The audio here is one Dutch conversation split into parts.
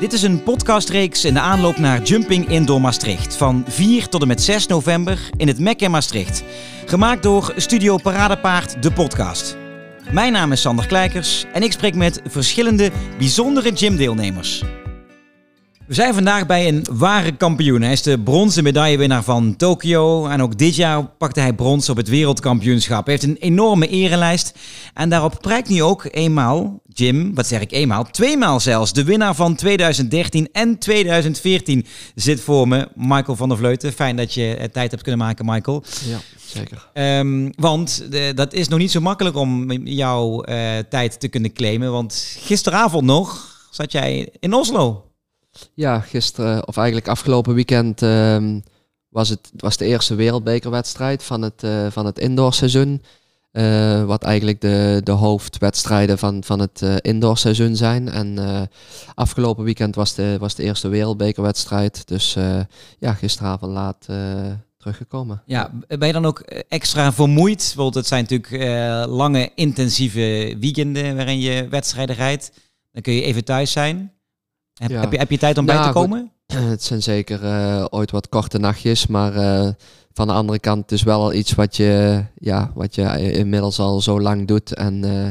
Dit is een podcastreeks in de aanloop naar Jumping Indoor Maastricht van 4 tot en met 6 november in het MEC in Maastricht. Gemaakt door Studio Paradepaard, de podcast. Mijn naam is Sander Kleikers en ik spreek met verschillende bijzondere gymdeelnemers. We zijn vandaag bij een ware kampioen. Hij is de bronzen medaillewinnaar van Tokio. En ook dit jaar pakte hij brons op het wereldkampioenschap. Hij heeft een enorme erenlijst. En daarop prijkt nu ook eenmaal, Jim, wat zeg ik eenmaal, tweemaal zelfs. De winnaar van 2013 en 2014 zit voor me, Michael van der Vleuten. Fijn dat je tijd hebt kunnen maken, Michael. Ja, zeker. Um, want de, dat is nog niet zo makkelijk om jouw uh, tijd te kunnen claimen. Want gisteravond nog zat jij in Oslo. Ja, gisteren, of eigenlijk afgelopen weekend, uh, was het was de eerste wereldbekerwedstrijd van het, uh, van het indoorseizoen. Uh, wat eigenlijk de, de hoofdwedstrijden van, van het uh, indoorseizoen zijn. En afgelopen weekend was de, was de eerste wereldbekerwedstrijd. Dus ja, gisteravond laat teruggekomen. Ja, ben je dan ook extra vermoeid? Bijvoorbeeld, het zijn natuurlijk lange, intensieve weekenden waarin je wedstrijden rijdt. Dan kun je even thuis zijn. Heb, heb, je, heb je tijd om bij te komen? Het zijn zeker uh, ooit wat korte nachtjes, maar uh, van de andere kant het is wel al iets wat je, ja, wat je inmiddels al zo lang doet. En uh,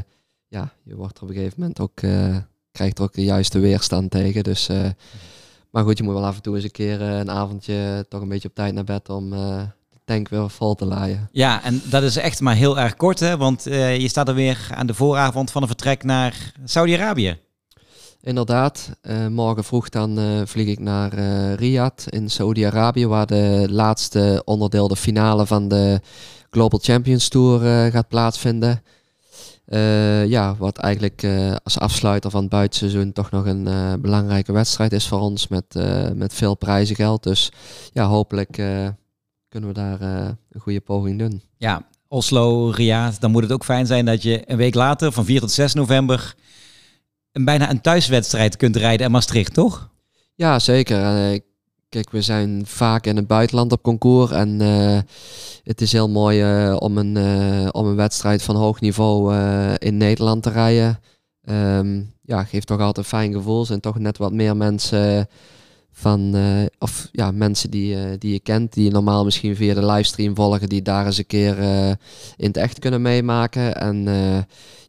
ja, je wordt er op een gegeven moment ook, krijgt er ook de juiste weerstand tegen. Dus, maar goed, je moet wel af en toe eens een keer een avondje toch een beetje op tijd naar bed om de tank weer vol te laaien. Ja, en dat is echt maar heel erg kort, hè? want je staat er weer aan de vooravond van een vertrek naar Saudi-Arabië. Inderdaad, uh, morgen vroeg dan uh, vlieg ik naar uh, Riyadh in Saudi-Arabië, waar de laatste onderdeel, de finale van de Global Champions Tour gaat plaatsvinden. ja, wat eigenlijk als afsluiter van het buitenseizoen toch nog een belangrijke wedstrijd is voor ons met, met veel prijzengeld. Dus ja, hopelijk kunnen we daar een goede poging doen. Ja, Oslo, Riyadh, dan moet het ook fijn zijn dat je een week later, van 4 tot 6 november, bijna een thuiswedstrijd kunt rijden in Maastricht, toch? Ja, zeker. Uh, kijk, we zijn vaak in het buitenland op concours. En uh, het is heel mooi uh, om, een, om een wedstrijd van hoog niveau in Nederland te rijden. Um, ja, geeft toch altijd een fijn gevoel. Zijn toch net wat meer mensen van, of ja, mensen die, die je kent, die normaal misschien via de livestream volgen, die daar eens een keer in het echt kunnen meemaken. En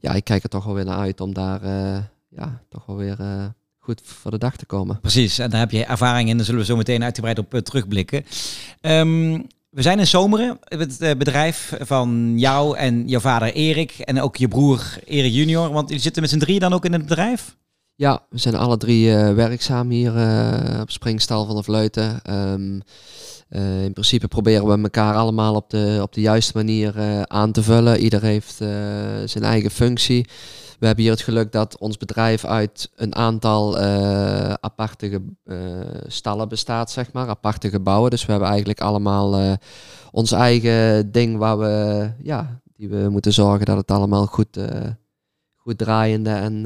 ja, ik kijk er toch wel weer naar uit om daar ja, toch wel weer uh, goed voor de dag te komen. Precies, en daar heb je ervaring in. Daar zullen we zo meteen uitgebreid op uh, terugblikken. Um, we zijn in Zomeren, het uh, bedrijf van jou en jouw vader Erik en ook je broer Erik junior. Want jullie zitten met z'n drieën dan ook in het bedrijf? Ja, we zijn alle drie werkzaam hier op Springstal van de Vleuten. Um, in principe proberen we elkaar allemaal op de, op de juiste manier aan te vullen. Ieder heeft zijn eigen functie. We hebben hier het geluk dat ons bedrijf uit een aantal uh, aparte uh, stallen bestaat, zeg maar, aparte gebouwen. Dus we hebben eigenlijk allemaal uh, ons eigen ding waar we, ja, die we moeten zorgen dat het allemaal goed, goed draaiende en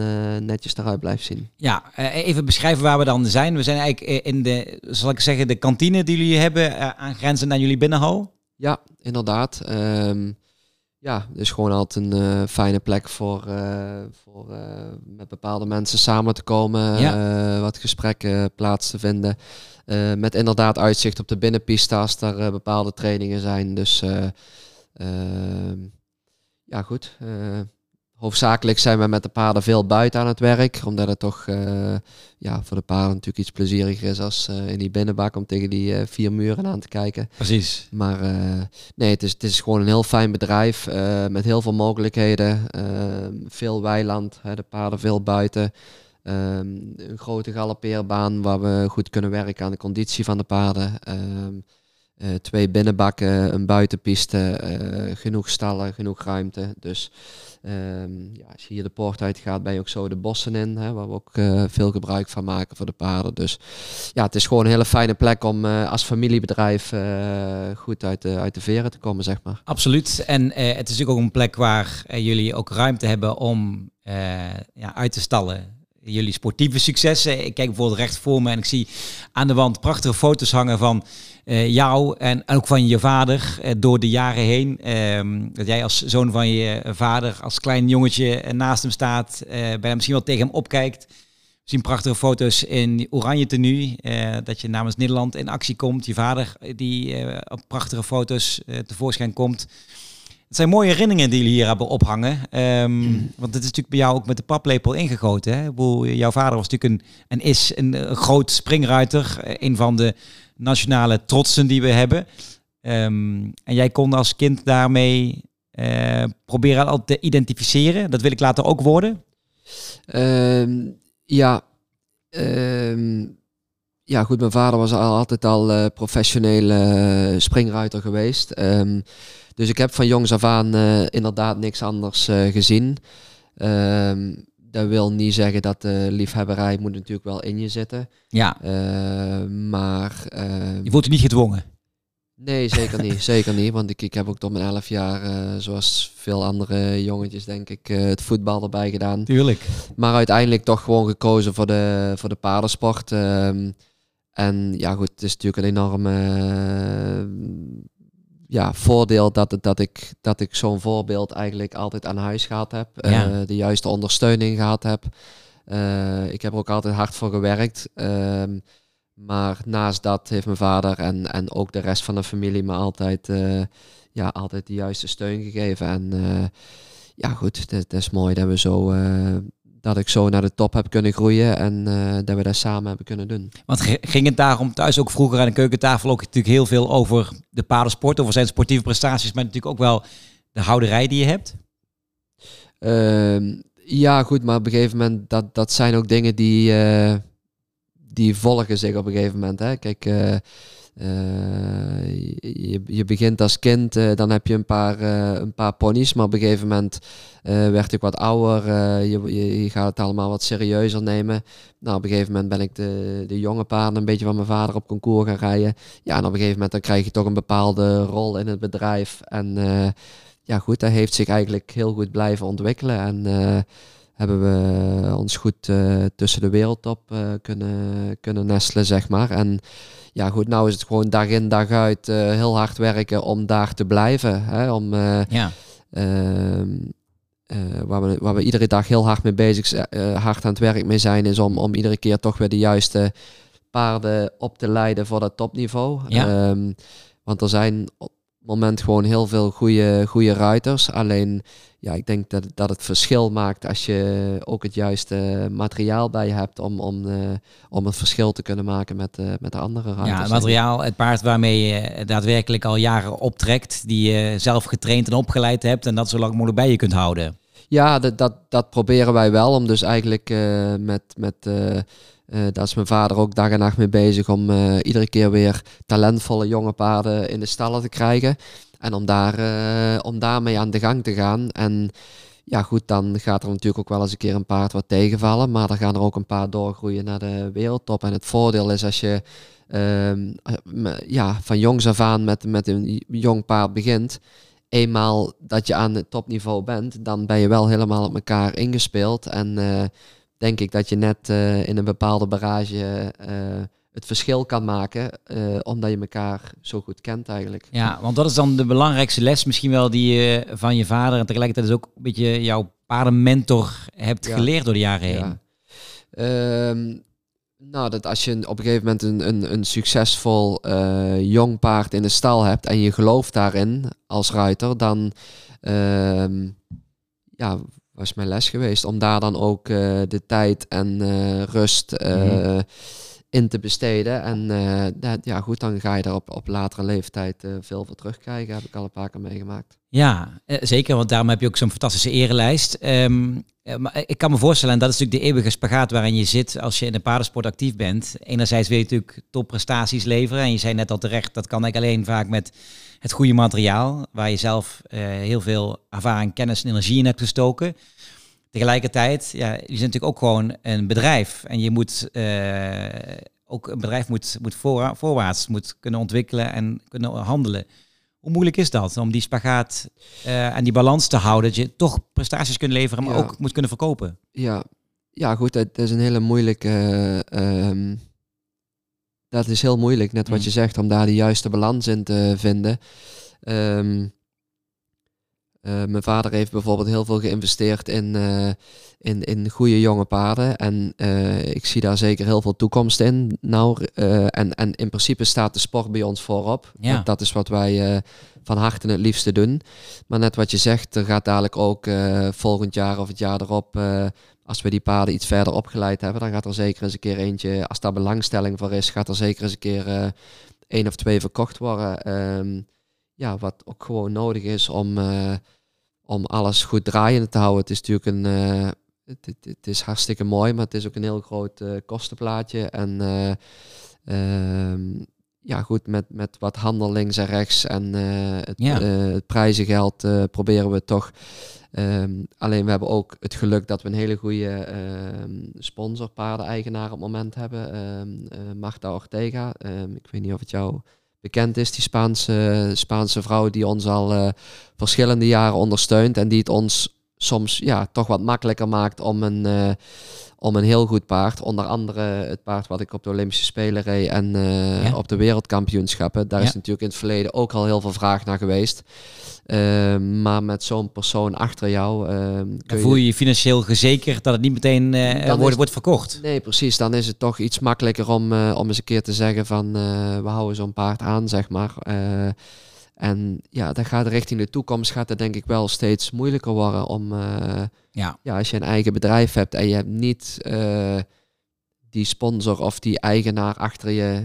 netjes eruit blijft zien. Ja, even beschrijven waar we dan zijn. We zijn eigenlijk in de, zal ik zeggen, de kantine die jullie hebben, aangrenzend aan jullie binnenhal. Ja, inderdaad. Um, ja, dus gewoon altijd een uh, fijne plek voor, uh, voor uh, met bepaalde mensen samen te komen, ja. wat gesprekken plaats te vinden. met inderdaad uitzicht op de binnenpiste als er bepaalde trainingen zijn. Dus ehm, ja, goed hoofdzakelijk zijn we met de paarden veel buiten aan het werk. Omdat het toch uh, ja, voor de paarden natuurlijk iets plezieriger is als uh, in die binnenbak om tegen die uh, vier muren aan te kijken. Precies. Maar nee, het is, het is gewoon een heel fijn bedrijf met heel veel mogelijkheden. veel weiland, hè, de paarden veel buiten. Um, een grote galoppeerbaan waar we goed kunnen werken aan de conditie van de paarden. Uh, twee binnenbakken, een buitenpiste, uh, genoeg stallen, genoeg ruimte. Dus um, ja, als je hier de poort uit gaat, ben je ook zo de bossen in, hè, waar we ook uh, veel gebruik van maken voor de paarden. Dus ja, het is gewoon een hele fijne plek om als familiebedrijf goed uit de, uit veren te komen, zeg maar. Absoluut. En het is natuurlijk ook een plek waar jullie ook ruimte hebben om ja, uit te stallen jullie sportieve successen. Ik kijk bijvoorbeeld recht voor me en ik zie aan de wand prachtige foto's hangen van uh, jou en ook van je vader uh, door de jaren heen. Uh, dat jij als zoon van je vader, als klein jongetje naast hem staat, uh, bijna misschien wel tegen hem opkijkt. We zien prachtige foto's in oranje tenue. Dat je namens Nederland in actie komt. Je vader die op prachtige foto's tevoorschijn komt. Het zijn mooie herinneringen die jullie hier hebben ophangen. Um, Want het is natuurlijk bij jou ook met de paplepel ingegoten. Hè? Jouw vader was natuurlijk een, en is een, een groot springruiter. Een van de nationale trotsen die we hebben. Um, en jij kon als kind daarmee uh, proberen al te identificeren. Dat wil ik later ook worden. Um, ja, um, ja, goed. Mijn vader was al, altijd al uh, professionele springruiter geweest. dus ik heb van jongs af aan uh, inderdaad niks anders gezien. dat wil niet zeggen dat de liefhebberij moet natuurlijk wel in je zitten. Ja. maar... je wordt niet gedwongen. Nee, zeker niet. zeker niet. Want ik, ik heb ook tot mijn elf jaar, uh, zoals veel andere jongetjes, denk ik, uh, het voetbal erbij gedaan. Tuurlijk. Maar uiteindelijk toch gewoon gekozen voor de, voor de paardensport. Um, en ja, goed, het is natuurlijk een enorme uh, ja, voordeel dat, dat ik, dat ik zo'n voorbeeld eigenlijk altijd aan huis gehad heb. Ja. de juiste ondersteuning gehad heb. ik heb er ook altijd hard voor gewerkt. Ehm, maar naast dat heeft mijn vader en, en ook de rest van de familie me altijd, ja, altijd de juiste steun gegeven. En ja, goed, het is mooi dat we zo. Dat ik zo naar de top heb kunnen groeien en dat we dat samen hebben kunnen doen. Want ging het daarom thuis ook vroeger aan de keukentafel ook natuurlijk heel veel over de paardensport, over zijn sportieve prestaties, maar natuurlijk ook wel de houderij die je hebt? Ehm, ja, goed, maar op een gegeven moment, dat, dat zijn ook dingen die, die volgen zich op een gegeven moment. Hè. Kijk, uh, je, je begint als kind, uh, dan heb je een paar, een paar ponies, maar op een gegeven moment werd ik wat ouder. Je, je, je, gaat het allemaal wat serieuzer nemen. Nou, op een gegeven moment ben ik de, de jonge paarden een beetje van mijn vader op concours gaan rijden. Ja, en op een gegeven moment dan krijg je toch een bepaalde rol in het bedrijf. En ja, goed, dat heeft zich eigenlijk heel goed blijven ontwikkelen. En hebben we ons goed uh, tussen de wereldtop uh, kunnen, kunnen nestelen, zeg maar. En ja, goed, nou is het gewoon dag in dag uit uh, heel hard werken om daar te blijven. Hè, om, ja. Ehm, waar, we, waar we iedere dag heel hard mee bezig hard aan het werk mee zijn, is om, om iedere keer toch weer de juiste paarden op te leiden voor dat topniveau. Ja. Um, want er zijn op het moment gewoon heel veel goede, goede ruiters. Alleen ja, ik denk dat, dat het verschil maakt als je ook het juiste materiaal bij je hebt om, om, uh, om het verschil te kunnen maken met, uh, met de andere ruiters. Ja, het materiaal, het paard waarmee je daadwerkelijk al jaren optrekt, die je zelf getraind en opgeleid hebt en dat zo lang mogelijk bij je kunt houden. Ja, dat, dat, dat proberen wij wel om dus eigenlijk uh, met, met daar is mijn vader ook dag en nacht mee bezig om iedere keer weer talentvolle jonge paarden in de stallen te krijgen. En om, daar, uh, om daarmee aan de gang te gaan. En ja, goed, dan gaat er natuurlijk ook wel eens een keer een paard wat tegenvallen. Maar dan gaan er ook een paar doorgroeien naar de wereldtop. En het voordeel is als je uh, ja, van jongs af aan met, met een jong paard begint. Eenmaal dat je aan het topniveau bent, dan ben je wel helemaal op elkaar ingespeeld. En uh, denk ik dat je net in een bepaalde barrage het verschil kan maken, uh, omdat je elkaar zo goed kent eigenlijk. Ja, want dat is dan de belangrijkste les misschien wel die je van je vader en tegelijkertijd is ook een beetje jouw paardenmentor hebt geleerd door de jaren heen. Ja. Ehm, nou, dat als je op een gegeven moment een, een, een succesvol uh, jong paard in de stal hebt en je gelooft daarin als ruiter, dan uh, ja, was mijn les geweest om daar dan ook uh, de tijd en rust mm in te besteden. En uh, dat, ja, goed, dan ga je daar op, op latere leeftijd uh, veel voor terugkrijgen. Heb ik al een paar keer meegemaakt. Ja, uh, zeker, want daarom heb je ook zo'n fantastische erelijst. Um, maar ik kan me voorstellen, en dat is natuurlijk de eeuwige spagaat waarin je zit als je in de paardensport actief bent. Enerzijds wil je natuurlijk topprestaties leveren. En je zei net al terecht, dat kan eigenlijk alleen vaak met het goede materiaal. Waar je zelf heel veel ervaring, kennis en energie in hebt gestoken. Tegelijkertijd, ja, je bent natuurlijk ook gewoon een bedrijf. En je moet uh, ook een bedrijf moet, moet voor, voorwaarts moet kunnen ontwikkelen en kunnen handelen. Hoe moeilijk is dat om die spagaat uh, en die balans te houden? Dat je toch prestaties kunt leveren, maar ook moet kunnen verkopen. Ja, ja goed, dat is een hele moeilijke. Uh, dat is heel moeilijk, net wat mm. je zegt, om daar de juiste balans in te vinden. Um, mijn vader heeft bijvoorbeeld heel veel geïnvesteerd in, in, in goede jonge paarden. En ik zie daar zeker heel veel toekomst in. Nou, en, en in principe staat de sport bij ons voorop. Ja. Dat, dat is wat wij van harte het liefste doen. Maar net wat je zegt, er gaat dadelijk ook volgend jaar of het jaar erop als we die paarden iets verder opgeleid hebben, dan gaat er zeker eens een keer eentje, als daar belangstelling voor is, gaat er zeker eens een keer uh, één of twee verkocht worden. Ehm, ja, wat ook gewoon nodig is om, uh, om alles goed draaiende te houden. Het is natuurlijk een, uh, het, het, het, is hartstikke mooi, maar het is ook een heel groot kostenplaatje. En um, ja, goed, met, met wat handel links en rechts en het, ja. het prijzengeld proberen we toch Um, alleen we hebben ook het geluk dat we een hele goede um, sponsor, paardeneigenaar op het moment hebben. Um, uh, Marta Ortega. ik weet niet of het jou bekend is, die Spaanse, Spaanse vrouw die ons al uh, verschillende jaren ondersteunt en die het ons soms ja, toch wat makkelijker maakt om een, uh, om een heel goed paard. Onder andere het paard wat ik op de Olympische Spelen reed en uh, ja. op de wereldkampioenschappen. Daar ja. is natuurlijk in het verleden ook al heel veel vraag naar geweest. Uh, maar met zo'n persoon achter jou. kun voel je je financieel gezekerd dat het niet meteen uh, wordt, wordt verkocht. Nee, precies. Dan is het toch iets makkelijker om, om eens een keer te zeggen van we houden zo'n paard aan, zeg maar. En ja, dat gaat richting de toekomst gaat het denk ik wel steeds moeilijker worden om ja. ja, als je een eigen bedrijf hebt en je hebt niet die sponsor of die eigenaar achter je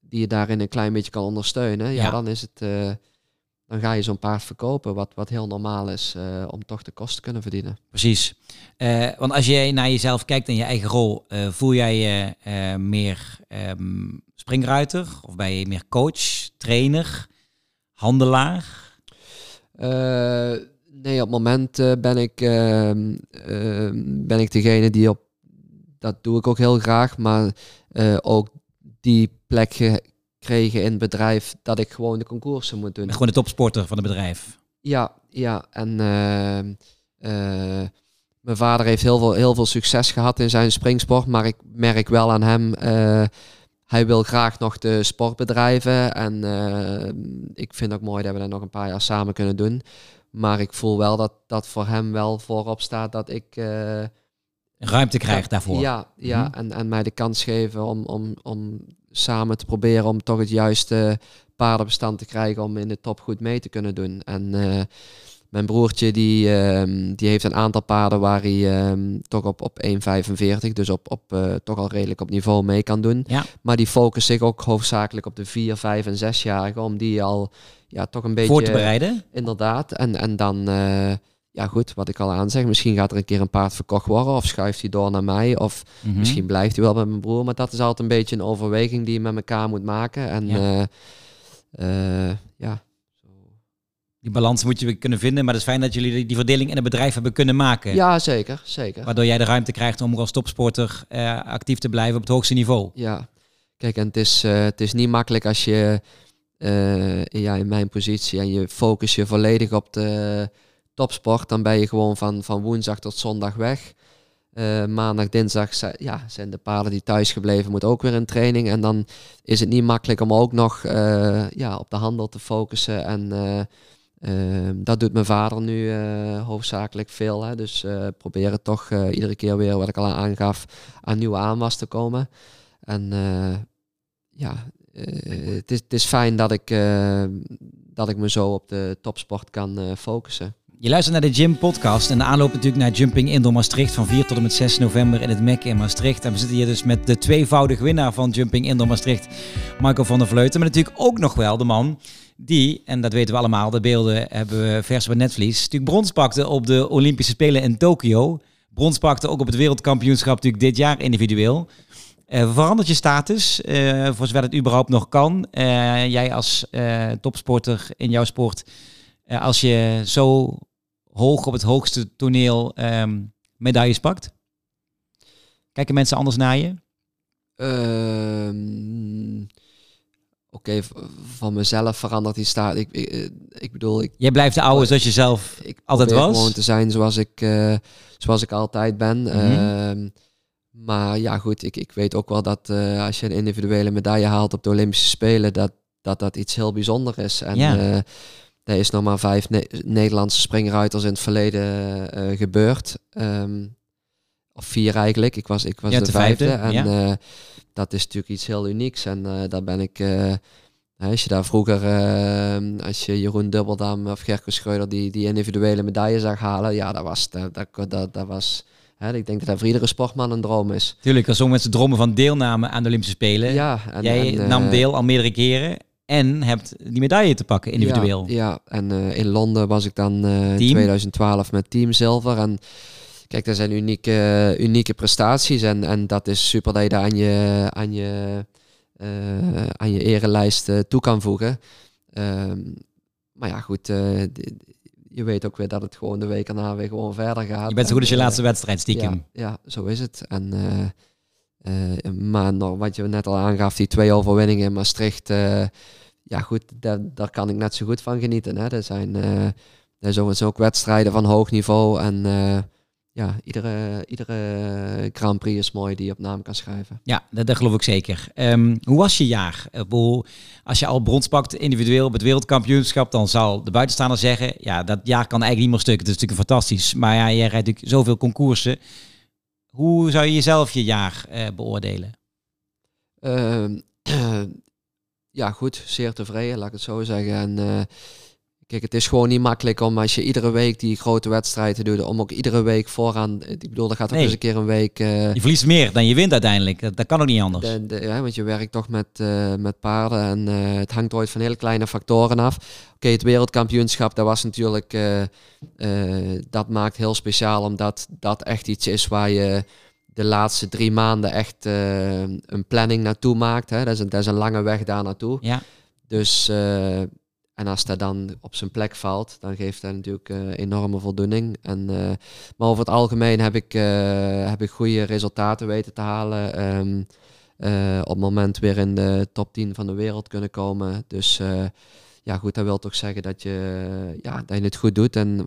die je daarin een klein beetje kan ondersteunen, ja, ja. dan is het dan ga je zo'n paard verkopen, wat, wat heel normaal is uh, om toch de kosten te kunnen verdienen. Precies. Uh, want als je naar jezelf kijkt en je eigen rol, uh, voel jij je meer um, springruiter of ben je meer coach, trainer, handelaar? nee, op het moment ben, ik, ehm, ben ik degene die op, dat doe ik ook heel graag, maar ook die plek kregen in het bedrijf dat ik gewoon de concoursen moet doen. Gewoon de topsporter van het bedrijf. Ja, ja. En uh, uh, mijn vader heeft heel veel, heel veel succes gehad in zijn springsport, maar ik merk wel aan hem. Uh, hij wil graag nog de sport bedrijven en ik vind ook mooi dat we dat nog een paar jaar samen kunnen doen. Maar ik voel wel dat dat voor hem wel voorop staat dat ik ruimte krijg daarvoor. Ja, ja mm -hmm. en, en mij de kans geven om, om, om samen te proberen om toch het juiste paardenbestand te krijgen om in de top goed mee te kunnen doen. En uh, mijn broertje die, uh, die heeft een aantal paarden waar hij uh, toch op, op 1,45, dus op, op uh, toch al redelijk op niveau mee kan doen. Ja. Maar die focust zich ook hoofdzakelijk op de 4, 5 en 6-jarigen, om die al ja, toch een beetje... Voor te bereiden? Inderdaad. En, en dan ja goed, wat ik al aanzeg, misschien gaat er een keer een paard verkocht worden of schuift hij door naar mij of Mhm. misschien blijft hij wel bij mijn broer. Maar dat is altijd een beetje een overweging die je met elkaar moet maken. En Ja. uh, ja. Die balans moet je kunnen vinden, maar het is fijn dat jullie die- verdeling in het bedrijf hebben kunnen maken. ja zeker, zeker. Waardoor jij de ruimte krijgt om als topsporter eh, actief te blijven op het hoogste niveau. Ja, kijk, en het is, eh, het is niet makkelijk als je eh, ja, in mijn positie en je focus je volledig op de topsport, dan ben je gewoon van, van woensdag tot zondag weg. Maandag, dinsdag ja, zijn de paarden die thuis gebleven, moeten ook weer in training. En dan is het niet makkelijk om ook nog ja, op de handel te focussen. En eh, eh, dat doet mijn vader nu eh, hoofdzakelijk veel. Hè. Dus eh proberen toch eh, iedere keer weer, wat ik al aangaf, aan nieuwe aanwas te komen. En ja, het, is, is fijn dat ik, eh, dat ik me zo op de topsport kan focussen. Je luistert naar de Gym Podcast en de aanloop natuurlijk naar Jumping Indoor Maastricht van 4 tot en met 6 november in het MEC in Maastricht. En we zitten hier dus met de tweevoudige winnaar van Jumping Indoor Maastricht, Michael van der Vleuten. Maar natuurlijk ook nog wel de man die, en dat weten we allemaal, de beelden hebben we vers bij Netflix, natuurlijk brons pakte op de Olympische Spelen in Tokio. Brons pakte ook op het wereldkampioenschap natuurlijk dit jaar individueel. Eh, verandert je status, eh, voor zover het überhaupt nog kan. Eh, jij als topsporter in jouw sport, als je zo hoog op het hoogste toneel ehm, medailles pakt? Kijken mensen anders naar je? Oké, van mezelf verandert die staat. Ik, ik, eh, ik bedoel, ik, Jij blijft de oude zoals je zelf ik altijd was? gewoon te zijn zoals ik, eh, zoals ik altijd ben. Mhm. Ehm, maar ja, goed, ik, ik weet ook wel dat eh, als je een individuele medaille haalt op de Olympische Spelen, dat dat, dat iets heel bijzonders is. En Ja. er is nog maar vijf Nederlandse springruiters in het verleden gebeurd. Ehm, of vier eigenlijk. Ik was, ik was de, vijfde. en dat is natuurlijk iets heel unieks. En daar ben ik als je daar vroeger, uh, als je Jeroen Dubbeldam of Gerko Schreuder die, die individuele medaille zag halen, ja, dat was, dat, dat, dat, dat was hè, ik denk dat dat voor iedere sportman een droom is. Tuurlijk, als sommige mensen dromen van deelname aan de Olympische Spelen. Ja, en, Jij nam uh, deel al meerdere keren en hebt die medaille te pakken individueel. Ja, ja. en uh, in Londen was ik dan in 2012 met Team Zilver. En kijk, dat zijn unieke, unieke prestaties en, en dat is super dat je daar aan je, aan je uh, aan je erelijst uh, toe kan voegen. Ehm, maar ja, goed, uh, je weet ook weer dat het gewoon de week erna weer gewoon verder gaat. Je bent zo goed als je laatste wedstrijd stiekem. Ja, ja, zo is het. En, maar nog, wat je net al aangaf, die twee overwinningen in Maastricht. ja goed, daar, daar kan ik net zo goed van genieten. Hè. Er zijn, er zijn ook wedstrijden van hoog niveau en ja, iedere, iedere Grand Prix is mooi die je op naam kan schrijven. Ja, dat, dat geloof ik zeker. Um, hoe was je jaar? Als je al brons pakt individueel op het wereldkampioenschap, dan zal de buitenstaander zeggen, ja, dat jaar kan eigenlijk niet meer stuk. Het is natuurlijk fantastisch. Maar ja, jij rijdt natuurlijk zoveel concoursen. Hoe zou je jezelf je jaar uh, beoordelen? Uh, ja, goed. Zeer tevreden, laat ik het zo zeggen. En uh, Kijk, het is gewoon niet makkelijk om als je iedere week die grote wedstrijden doet, om ook iedere week vooraan. Ik bedoel, dat gaat ook eens een keer een week. Uh, je verliest meer dan je wint uiteindelijk. Dat, dat kan ook niet anders. De, ja, want je werkt toch met, uh, met paarden en uh, het hangt ooit van hele kleine factoren af. Oké, het wereldkampioenschap, dat was natuurlijk. dat maakt heel speciaal, omdat dat echt iets is waar je de laatste drie maanden echt een planning naartoe maakt. Hè. Dat, is een, dat is een lange weg daar naartoe. Ja. Dus en als dat dan op zijn plek valt, dan geeft dat natuurlijk uh, enorme voldoening. En, uh, maar over het algemeen heb ik, uh, heb ik goede resultaten weten te halen. Um, op het moment weer in de top 10 van de wereld kunnen komen. Dus ja, goed, dat wil toch zeggen dat je, ja, dat je het goed doet. En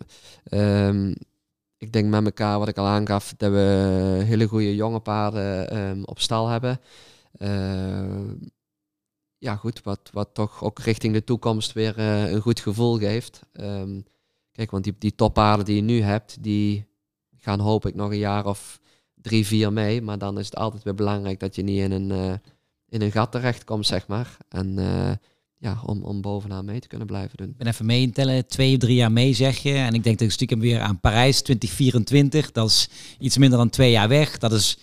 um, ik denk met elkaar, wat ik al aangaf, dat we hele goede jonge paarden um, op stal hebben ja, goed, wat, wat toch ook richting de toekomst weer uh, een goed gevoel geeft. Um, kijk, want die, die toppaarden die je nu hebt, die gaan hoop ik nog een jaar of drie, vier mee. Maar dan is het altijd weer belangrijk dat je niet in een, uh, in een gat terechtkomt, zeg maar. En uh, ja, om, om bovenaan mee te kunnen blijven doen. Ik ben even mee tellen, twee, drie jaar mee zeg je. En ik denk dat ik stiekem weer aan Parijs 2024. Dat is iets minder dan twee jaar weg. Dat is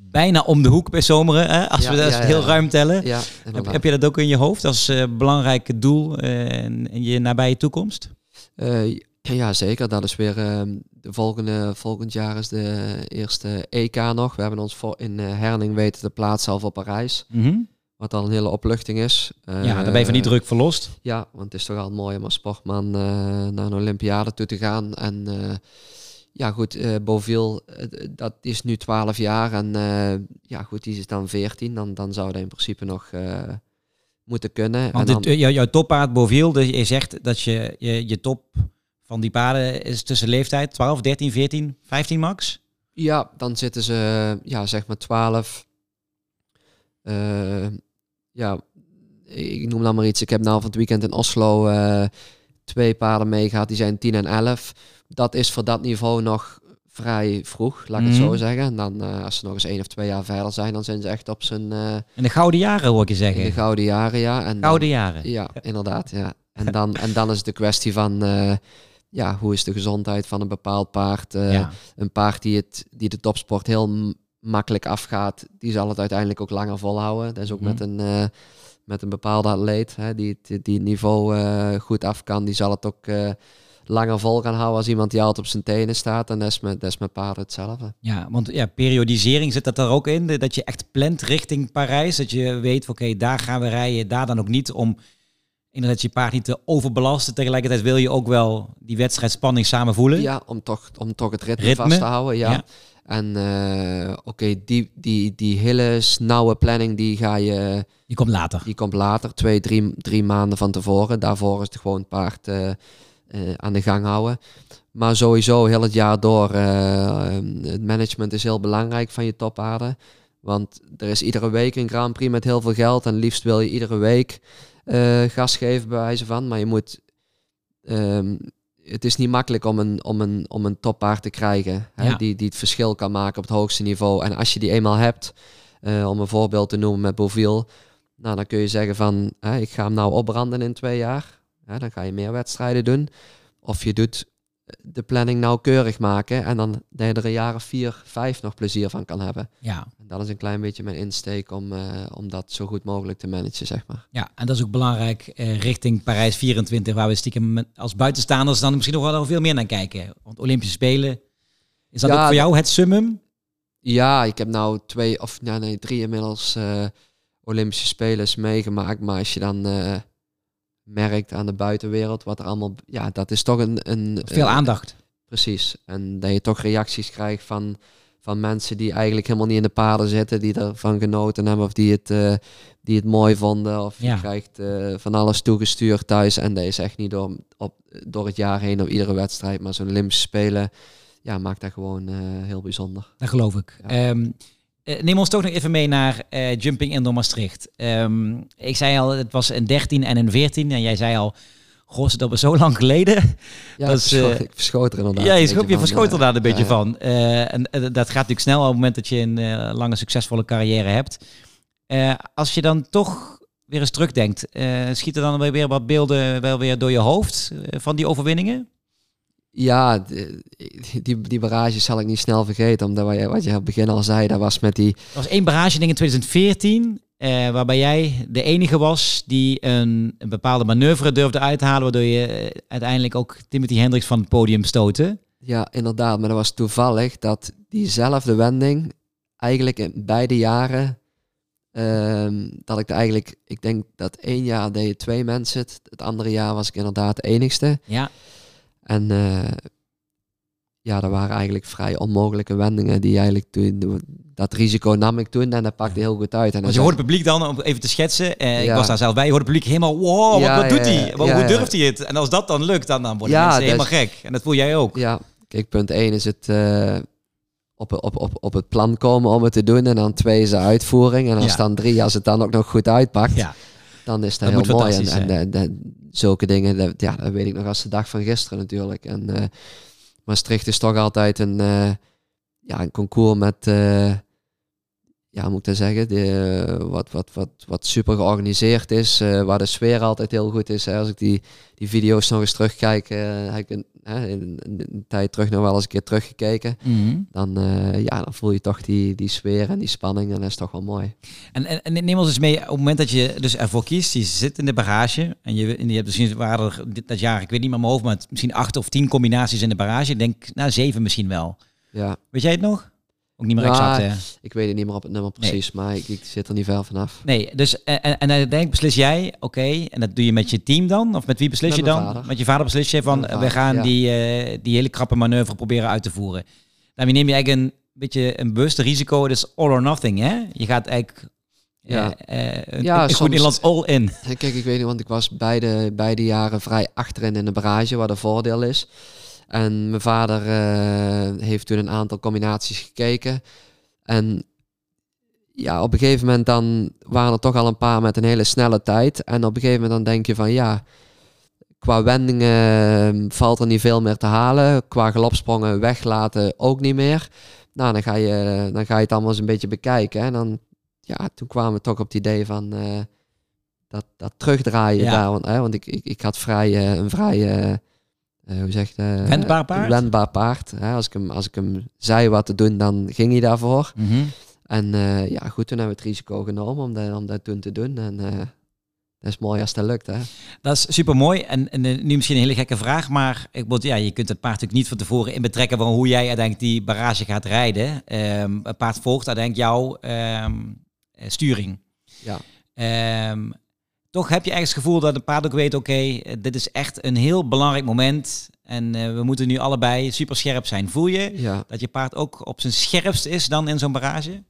bijna om de hoek bij Zomeren, hè? als we dat heel ruim tellen. Heb, heb, je dat ook in je hoofd als uh, belangrijk doel uh, in, in, je nabije toekomst? Uh, ja, zeker. Dat is weer ehm, de volgende, volgend jaar is de eerste EK nog. We hebben ons voor in Herning weten te plaatsen al voor Parijs. Mm Wat al een hele opluchting is. ja, daar ben je van die druk verlost. Ja, want het is toch al mooi om als sportman naar een Olympiade toe te gaan. En ja, goed, uh, Beauville, uh, dat is nu 12 jaar en uh, ja, goed, die is dan 14. Dan, dan zou dat in principe nog moeten kunnen. Want en dan... jouw toppaard Beauville, dus je zegt dat je, je, je top van die paarden is tussen leeftijd 12, 13, 14, 15 max? Ja, dan zitten ze, ja, zeg maar 12. ja, ik noem dan maar iets. Ik heb nou van het weekend in Oslo twee paarden meegehad, die zijn 10 en 11 dat is voor dat niveau nog vrij vroeg, laat ik het zo mhm. zeggen. En dan uh, als ze nog eens één of twee jaar verder zijn, dan zijn ze echt op zijn... Uh, in de gouden jaren hoor ik je zeggen. In de gouden jaren, ja. En gouden jaren. Ja, inderdaad, ja. En dan, en dan is het de kwestie van... Uh, ja, hoe is de gezondheid van een bepaald paard? Ja. Een paard die, het, die de topsport heel makkelijk afgaat, die zal het uiteindelijk ook langer volhouden. Dat is ook mm met een met een bepaalde atleet hè, die, die, die het niveau goed af kan, die zal het ook langer vol gaan houden als iemand die altijd op zijn tenen staat. En dat is met, dat is met paarden hetzelfde. Ja, want ja, periodisering zit dat er ook in. Dat je echt plant richting Parijs. Dat je weet, oké, daar gaan we rijden, daar dan ook niet. Om inderdaad je paard niet te overbelasten. Tegelijkertijd wil je ook wel die wedstrijdspanning samen voelen. Ja, om toch, om toch het ritme, ritme. vast te houden. Ja. En uh, oké, die, die, die hele snauwe planning, die ga je... Die komt later. Die komt later, twee, drie, drie maanden van tevoren. Daarvoor is het gewoon het paard... Uh, uh, aan de gang houden. Maar sowieso heel het jaar door, uh, het management is heel belangrijk van je topaarden. Want er is iedere week een Grand Prix met heel veel geld. En liefst wil je iedere week uh, gas geven bij wijze van. Maar je moet ehm, het is niet makkelijk om een, om een, om een toppaard te krijgen. Hè, Ja. die, die het verschil kan maken op het hoogste niveau. En als je die eenmaal hebt, eh, om een voorbeeld te noemen met Beauville. Nou, dan kun je zeggen van, hè, ik ga hem nou opbranden in twee jaar. Hè, dan ga je meer wedstrijden doen. Of je doet de planning nauwkeurig maken. En dan dat je er een jaar of vier, vijf nog plezier van kan hebben. Ja. En dat is een klein beetje mijn insteek om, eh, om dat zo goed mogelijk te managen, zeg maar. ja, en dat is ook belangrijk eh, richting Parijs 24, waar we stiekem als buitenstaanders dan misschien nog wel veel meer naar kijken. Want Olympische Spelen, is dat Ja, ook voor jou het summum? Ja, ik heb nou twee of ja, nee, drie inmiddels eh, Olympische Spelers meegemaakt. Maar als je dan eh, merkt aan de buitenwereld wat er allemaal... Ja, dat is toch een... een Veel aandacht. Precies. En dat je toch reacties krijgt van, van mensen die eigenlijk helemaal niet in de paarden zitten. Die ervan genoten hebben of die het, eh, die het mooi vonden. Of Ja. je krijgt eh, van alles toegestuurd thuis. En dat is echt niet door, op, door het jaar heen op iedere wedstrijd. Maar zo'n Olympische Spelen ja, maakt dat gewoon eh, heel bijzonder. Dat geloof ik. Ja. Ehm, eh, neem ons toch nog even mee naar eh, Jumping Indoor Maastricht. Ehm, ik zei al, het was een 13 en een 14. En jij zei al, goh, dat was zo lang geleden. Ja, Dat ik, is, eh, ik verschoot er inderdaad. ja, je, schop, je verschoot er daar een beetje ja, van. En dat gaat natuurlijk snel op het moment dat je een lange, succesvolle carrière hebt. Als je dan toch weer eens terugdenkt, schieten dan weer- weer wat beelden wel weer door je hoofd van die overwinningen? Ja, die, die barrage zal ik niet snel vergeten. Omdat wat je, wat je aan het begin al zei, dat was met die... Er was één barrage ding in 2014, eh, waarbij jij de enige was die een, een bepaalde manoeuvre durfde uit te halen, waardoor je eh, uiteindelijk ook Timothy Hendricks van het podium stootte. Ja, inderdaad. Maar dat was toevallig dat diezelfde wending eigenlijk in beide jaren... ehm, dat ik eigenlijk... Ik denk dat één jaar deed je twee mensen het. Het andere jaar was ik inderdaad de enigste. Ja, En eh, ja, dat waren eigenlijk vrij onmogelijke wendingen die eigenlijk toen... Dat risico nam ik toen en dat pakte heel goed uit. En want dan je hoort het publiek dan, om even te schetsen, eh, ik was daar zelf bij, je hoort het publiek helemaal, wow, wat, Ja, wat doet hij? ja. Hoe durft hij het? En als dat dan lukt, dan, dan worden mensen helemaal gek. En dat voel jij ook. Ja, kijk, punt 1 is het eh, op, op, op, op het plan komen om het te doen. En dan twee is de uitvoering. En als dan drie, als het dan ook nog goed uitpakt, Ja, dan is dat, heel mooi. En, en eh, zulke dingen, dat, ja, dat weet ik nog als de dag van gisteren natuurlijk. En eh, Maastricht is toch altijd een, eh, ja, een concours met, ja, moet ik dat zeggen, de, eh, wat, wat, wat, wat super georganiseerd is, eh, waar de sfeer altijd heel goed is. Hè. Als ik die, die video's nog eens terugkijk, eh, heb ik een, tijd terug nog wel eens een keer teruggekeken. Mhm. Dan, eh, ja, dan voel je toch die, die sfeer en die spanning en dat is toch wel mooi. En, en, en neem ons eens mee, op het moment dat je dus ervoor kiest, je zit in de barrage en je, en je hebt misschien, waren er dit, dat jaar, ik weet niet meer mijn hoofd, maar het- misschien acht of tien combinaties in de barrage. Ik denk, nou zeven misschien wel. Ja, Weet jij het nog? Ook niet meer Ja, exact, hè? ik weet het niet meer op het nummer Nee. precies, maar ik, ik zit er niet ver vanaf. Nee, dus en, en, en uiteindelijk beslis jij, oké, en dat doe je met je team dan? Of met wie beslis Met je dan? vader. Met je vader beslis je van, we gaan ja. die, eh, die hele krappe manoeuvre proberen uit te voeren. Daarmee neem je eigenlijk een beetje een bewuste risico, dus all or nothing, hè? Je gaat eigenlijk, Ja. eh, eh, een, Ja, een goed Nederlands all in. Kijk, ik weet niet, want ik was beide, beide jaren vrij achterin in de barrage, wat een voordeel is. En mijn vader eh, heeft toen een aantal combinaties gekeken. En ja, op een gegeven moment dan waren er toch al een paar met een hele snelle tijd. En op een gegeven moment dan denk je van ja, qua wendingen valt er niet veel meer te halen. Qua galopsprongen weglaten ook niet meer. Nou, dan ga je, dan ga je het allemaal eens een beetje bekijken. En dan, ja, toen kwamen we toch op het idee van eh, dat, dat terugdraaien Ja. daar. Want, hè, want ik, ik, ik had vrij, eh, een vrij, eh, eh, hoe zeg je dat? Wendbaar paard? Wendbaar paard. Hè. Als, ik hem, als ik hem zei wat te doen, dan ging hij daarvoor. Mhm. En eh, ja, goed, toen hebben we het risico genomen om dat, om dat toen te doen. En eh, dat is mooi als dat lukt, hè. Dat is super mooi. En, en eh, nu misschien een hele gekke vraag, maar ik bedoel, ja, je kunt het paard natuurlijk niet van tevoren in betrekken van hoe jij uiteindelijk die barrage gaat rijden. Ehm het paard volgt uiteindelijk jouw eh, sturing. Ja. Ehm, toch heb je ergens het gevoel dat een paard ook weet, oké, eh, dit is echt een heel belangrijk moment. En eh, we moeten nu allebei super scherp zijn. Voel je Ja, dat je paard ook op zijn scherpst is dan in zo'n barrage?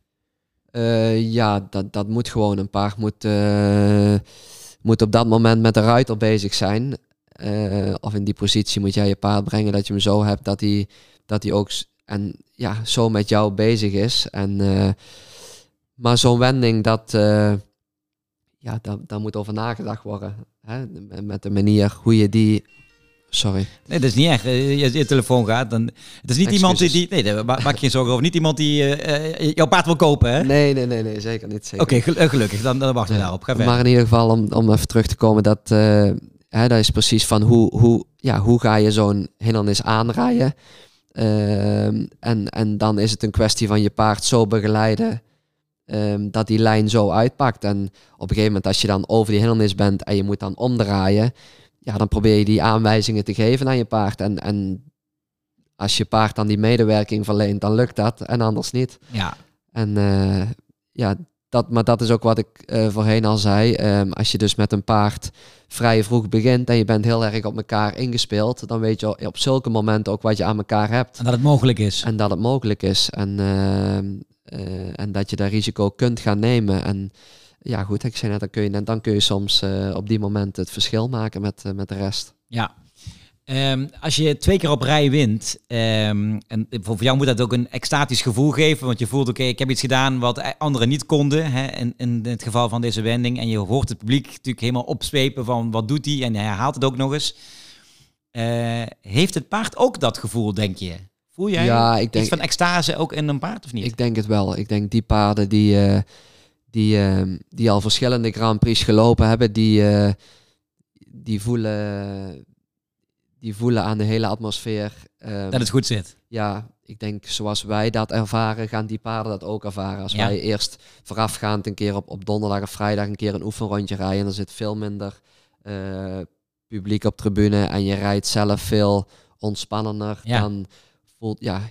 Eh, ja dat, dat moet gewoon. Een paard moet, moet op dat moment met de ruiter bezig zijn. Of in die positie moet jij je paard brengen dat je hem zo hebt dat hij, dat hij ook en, ja, zo met jou bezig is. En, maar zo'n wending, dat, ja, dat, daar moet over nagedacht worden. Hè? Met de manier hoe je die sorry. Nee, dat is niet echt. Eh, je, je telefoon gaat, dan... Het is niet iemand die... nee, daar maak je geen zorgen over. Niet iemand die uh, jouw paard wil kopen, hè? Nee, nee, nee, nee zeker niet. Oké, gelukkig. Dan, dan wachten we daarop. Ga maar in ieder geval, om, om even terug te komen, dat, uh, hè, dat is precies van hoe, hoe, ja, hoe ga je zo'n hindernis aanrijden. Ehm, en, en dan is het een kwestie van je paard zo begeleiden Ehm, dat die lijn zo uitpakt. En op een gegeven moment, als je dan over die hindernis bent en je moet dan omdraaien, ja, dan probeer je die aanwijzingen te geven aan je paard. En, en als je paard dan die medewerking verleent, dan lukt dat en anders niet. Ja. En uh, ja, dat, maar dat is ook wat ik uh, voorheen al zei. Um, als je dus met een paard vrij vroeg begint en je bent heel erg op elkaar ingespeeld, dan weet je op zulke momenten ook wat je aan elkaar hebt. En dat het mogelijk is. En dat het mogelijk is. En uh, en dat je daar risico kunt gaan nemen. En ja, goed, ik zei net, dan kun je, dan kun je soms uh, op die moment het verschil maken met, uh, met de rest. Ja. Um, als je twee keer op rij wint, um, en voor jou moet dat ook een extatisch gevoel geven, want je voelt, oké, ik heb iets gedaan wat anderen niet konden, hè, in, in het geval van deze wending. En je hoort het publiek natuurlijk helemaal opzwepen van wat doet hij, en hij herhaalt het ook nog eens. Heeft het paard ook dat gevoel, denk je? Voel jij ja, ik denk, van extase ook in een paard of niet? Ik denk het wel. Ik denk die paarden die, uh, die, uh, die al verschillende Grand Prix gelopen hebben, die, uh, die, voelen, die voelen aan de hele atmosfeer. Ehm, dat het goed zit. Ja, ik denk zoals wij dat ervaren, gaan die paarden dat ook ervaren. Als wij eerst voorafgaand een keer op, op donderdag of vrijdag een keer een oefenrondje rijden, dan zit veel minder publiek op tribune en je rijdt zelf veel ontspannender ja. dan voelt, ja,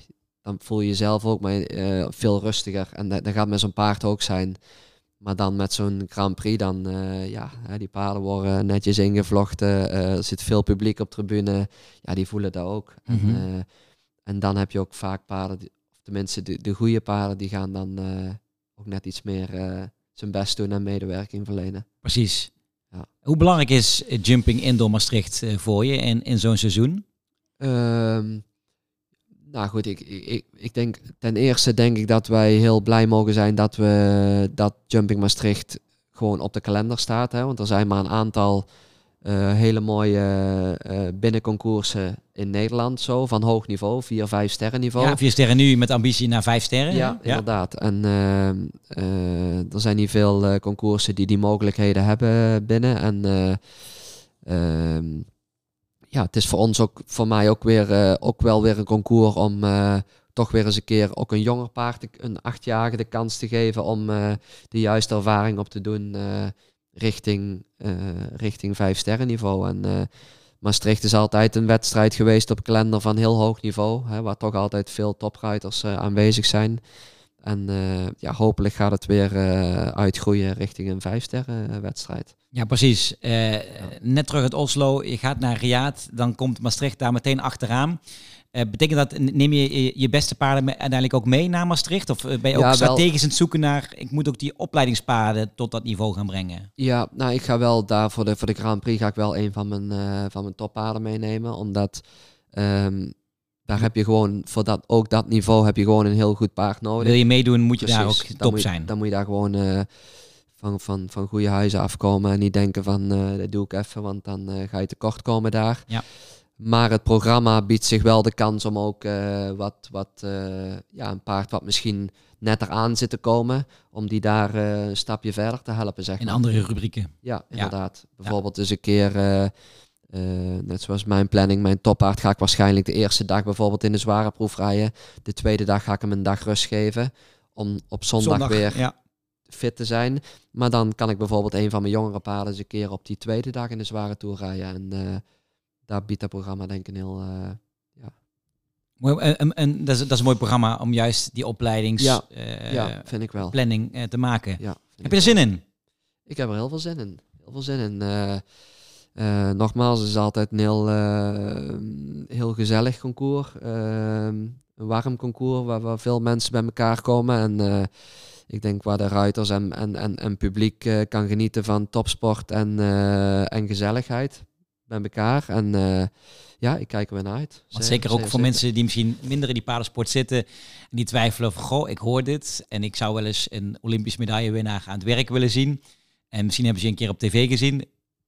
dan voel je jezelf ook maar, uh, veel rustiger. En dat, dat gaat met zo'n paard ook zijn. Maar dan met zo'n Grand Prix, dan uh, ja, die paarden worden netjes ingevlochten. Uh, er zit veel publiek op tribune. Ja, die voelen dat ook. Mm -hmm. en, en, dan heb je ook vaak paarden, die, of tenminste de, de goede paarden, die gaan dan ook net iets meer zijn best doen en medewerking verlenen. Precies. Ja. Hoe belangrijk is jumping indoor Maastricht voor je in, in zo'n seizoen? Um, nou goed, ik, ik, ik denk ten eerste denk ik dat wij heel blij mogen zijn dat we dat Jumping Maastricht gewoon op de kalender staat. Hè? Want er zijn maar een aantal uh, hele mooie uh, binnenconcoursen in Nederland zo, van hoog niveau, vier, vijf sterren niveau. Ja, vier sterren nu met ambitie naar vijf sterren. Ja, ja. inderdaad. En uh, er zijn niet veel concoursen die die mogelijkheden hebben binnen. En ehm, ja, het is voor ons ook, voor mij ook weer, uh, ook wel weer een concours om uh, toch weer eens een keer ook een jonger paard, een achtjarige, de kans te geven om uh, de juiste ervaring op te doen richting, richting vijf sterren niveau. En Maastricht is altijd een wedstrijd geweest op kalender van heel hoog niveau, hè, waar toch altijd veel topruiters aanwezig zijn. En ja, hopelijk gaat het weer uitgroeien richting een vijf sterren wedstrijd. Ja, precies. Uh, net terug uit Oslo, je gaat naar Riyadh, dan komt Maastricht daar meteen achteraan. Uh, betekent dat, neem je je beste paarden uiteindelijk ook mee naar Maastricht? Of eh, ben je ook strategisch aan het zoeken naar, ik moet ook die opleidingspaarden tot dat niveau gaan brengen? Ja, nou ik ga wel daar voor de, voor de Grand Prix ga ik wel een van mijn, uh, van mijn toppaarden meenemen. Omdat um, daar heb je gewoon, voor dat, ook dat niveau heb je gewoon een heel goed paard nodig. Wil je meedoen, moet je Precies, daar ook top zijn. dan moet je daar gewoon van, van, van goede huizen afkomen en niet denken van uh, dat doe ik even, want dan uh, ga je tekort komen daar. Ja. Maar het programma biedt zich wel de kans om ook uh, wat, wat ja, een paard wat misschien net eraan zit te komen, om die daar een stapje verder te helpen. Zeg In andere rubrieken. Ja, inderdaad. Ja. Bijvoorbeeld eens een keer, net zoals mijn planning, mijn toppaard ga ik waarschijnlijk de eerste dag bijvoorbeeld in de zware proef rijden. De tweede dag ga ik hem een dag rust geven. Om op zondag, zondag weer ja fit te zijn. Maar dan kan ik bijvoorbeeld een van mijn jongere paarden eens een keer op die tweede dag in de zware toer rijden. En uh, daar biedt dat programma denk ik een heel... Uh, ja. Mooi, en, en dat, is, dat is een mooi programma om juist die opleidings ja, uh, ja, vind ik wel. planning te maken. Ja, heb je er zin in? Ik heb er heel veel zin in. Heel veel zin in. Uh, nogmaals, het is altijd een heel, heel gezellig concours. een warm concours waar, waar, veel mensen bij elkaar komen. En ik denk waar de ruiters en, en, en, en publiek uh, kan genieten van topsport en, uh, en gezelligheid bij elkaar. En uh, ja, ik kijk er weer naar uit. Want zeker ook voor mensen die misschien minder in die paardensport zitten en die twijfelen van, goh, ik hoor dit en ik zou wel eens een Olympisch medaillewinnaar aan het werk willen zien. En misschien hebben ze een keer op tv gezien,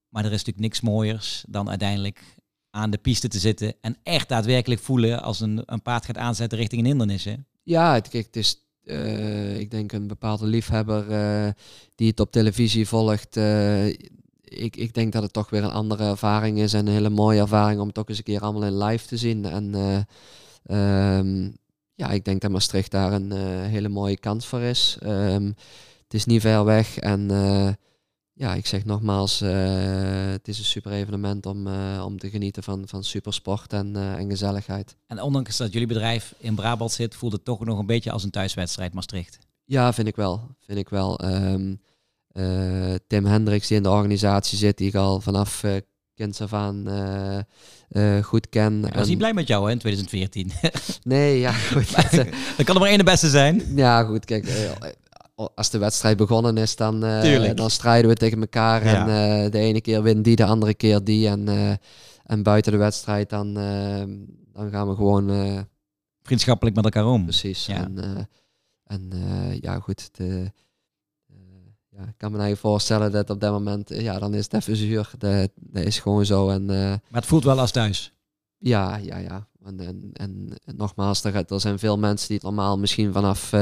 maar er is natuurlijk niks mooiers dan uiteindelijk aan de piste te zitten en echt daadwerkelijk voelen als een, een paard gaat aanzetten richting een hindernis. Hè? Ja, het is, uh, ik denk een bepaalde liefhebber uh, die het op televisie volgt. Uh, ik, ik denk dat het toch weer een andere ervaring is en een hele mooie ervaring om het ook eens een keer allemaal in live te zien. En um, ja, ik denk dat Maastricht daar een hele mooie kans voor is. Um, het is niet ver weg en ja, ik zeg nogmaals, uh, het is een super evenement om, uh, om te genieten van, van supersport en, uh, en gezelligheid. En ondanks dat jullie bedrijf in Brabant zit, voelt het toch nog een beetje als een thuiswedstrijd Maastricht? Ja, vind ik wel. Vind ik wel. Um, Tim Hendricks die in de organisatie zit, die ik al vanaf kinds af aan goed ken. Ik was niet blij met jou hè, in 2014. nee, ja goed. dat kan er maar één de beste zijn. Ja goed, kijk als de wedstrijd begonnen is, dan, uh, dan strijden we tegen elkaar. En uh, de ene keer wint die, de andere keer die. En, uh, en buiten de wedstrijd, dan, dan gaan we gewoon... Vriendschappelijk met elkaar om. Precies. Ja. En, en ja, goed. De, ja, ik kan me eigenlijk voorstellen dat op dat moment, ja, dan is het even zuur. Dat, dat is gewoon zo. En, maar het voelt wel als thuis. Ja, ja, ja. En, en, en, nogmaals, er, er zijn veel mensen die het normaal misschien vanaf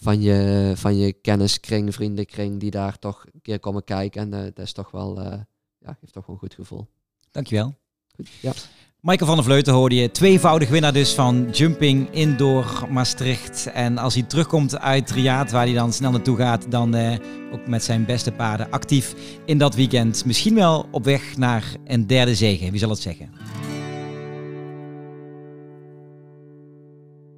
van je, van je kenniskring, vriendenkring, die daar toch een keer komen kijken. En uh, dat is toch wel, uh, ja, geeft toch wel een goed gevoel. Dankjewel. Goed, ja. Michael van der Vleuten hoorde je, tweevoudig winnaar dus van Jumping Indoor Maastricht. En als hij terugkomt uit Riaad, waar hij dan snel naartoe gaat, dan uh, ook met zijn beste paarden actief in dat weekend. Misschien wel op weg naar een derde zege, wie zal het zeggen?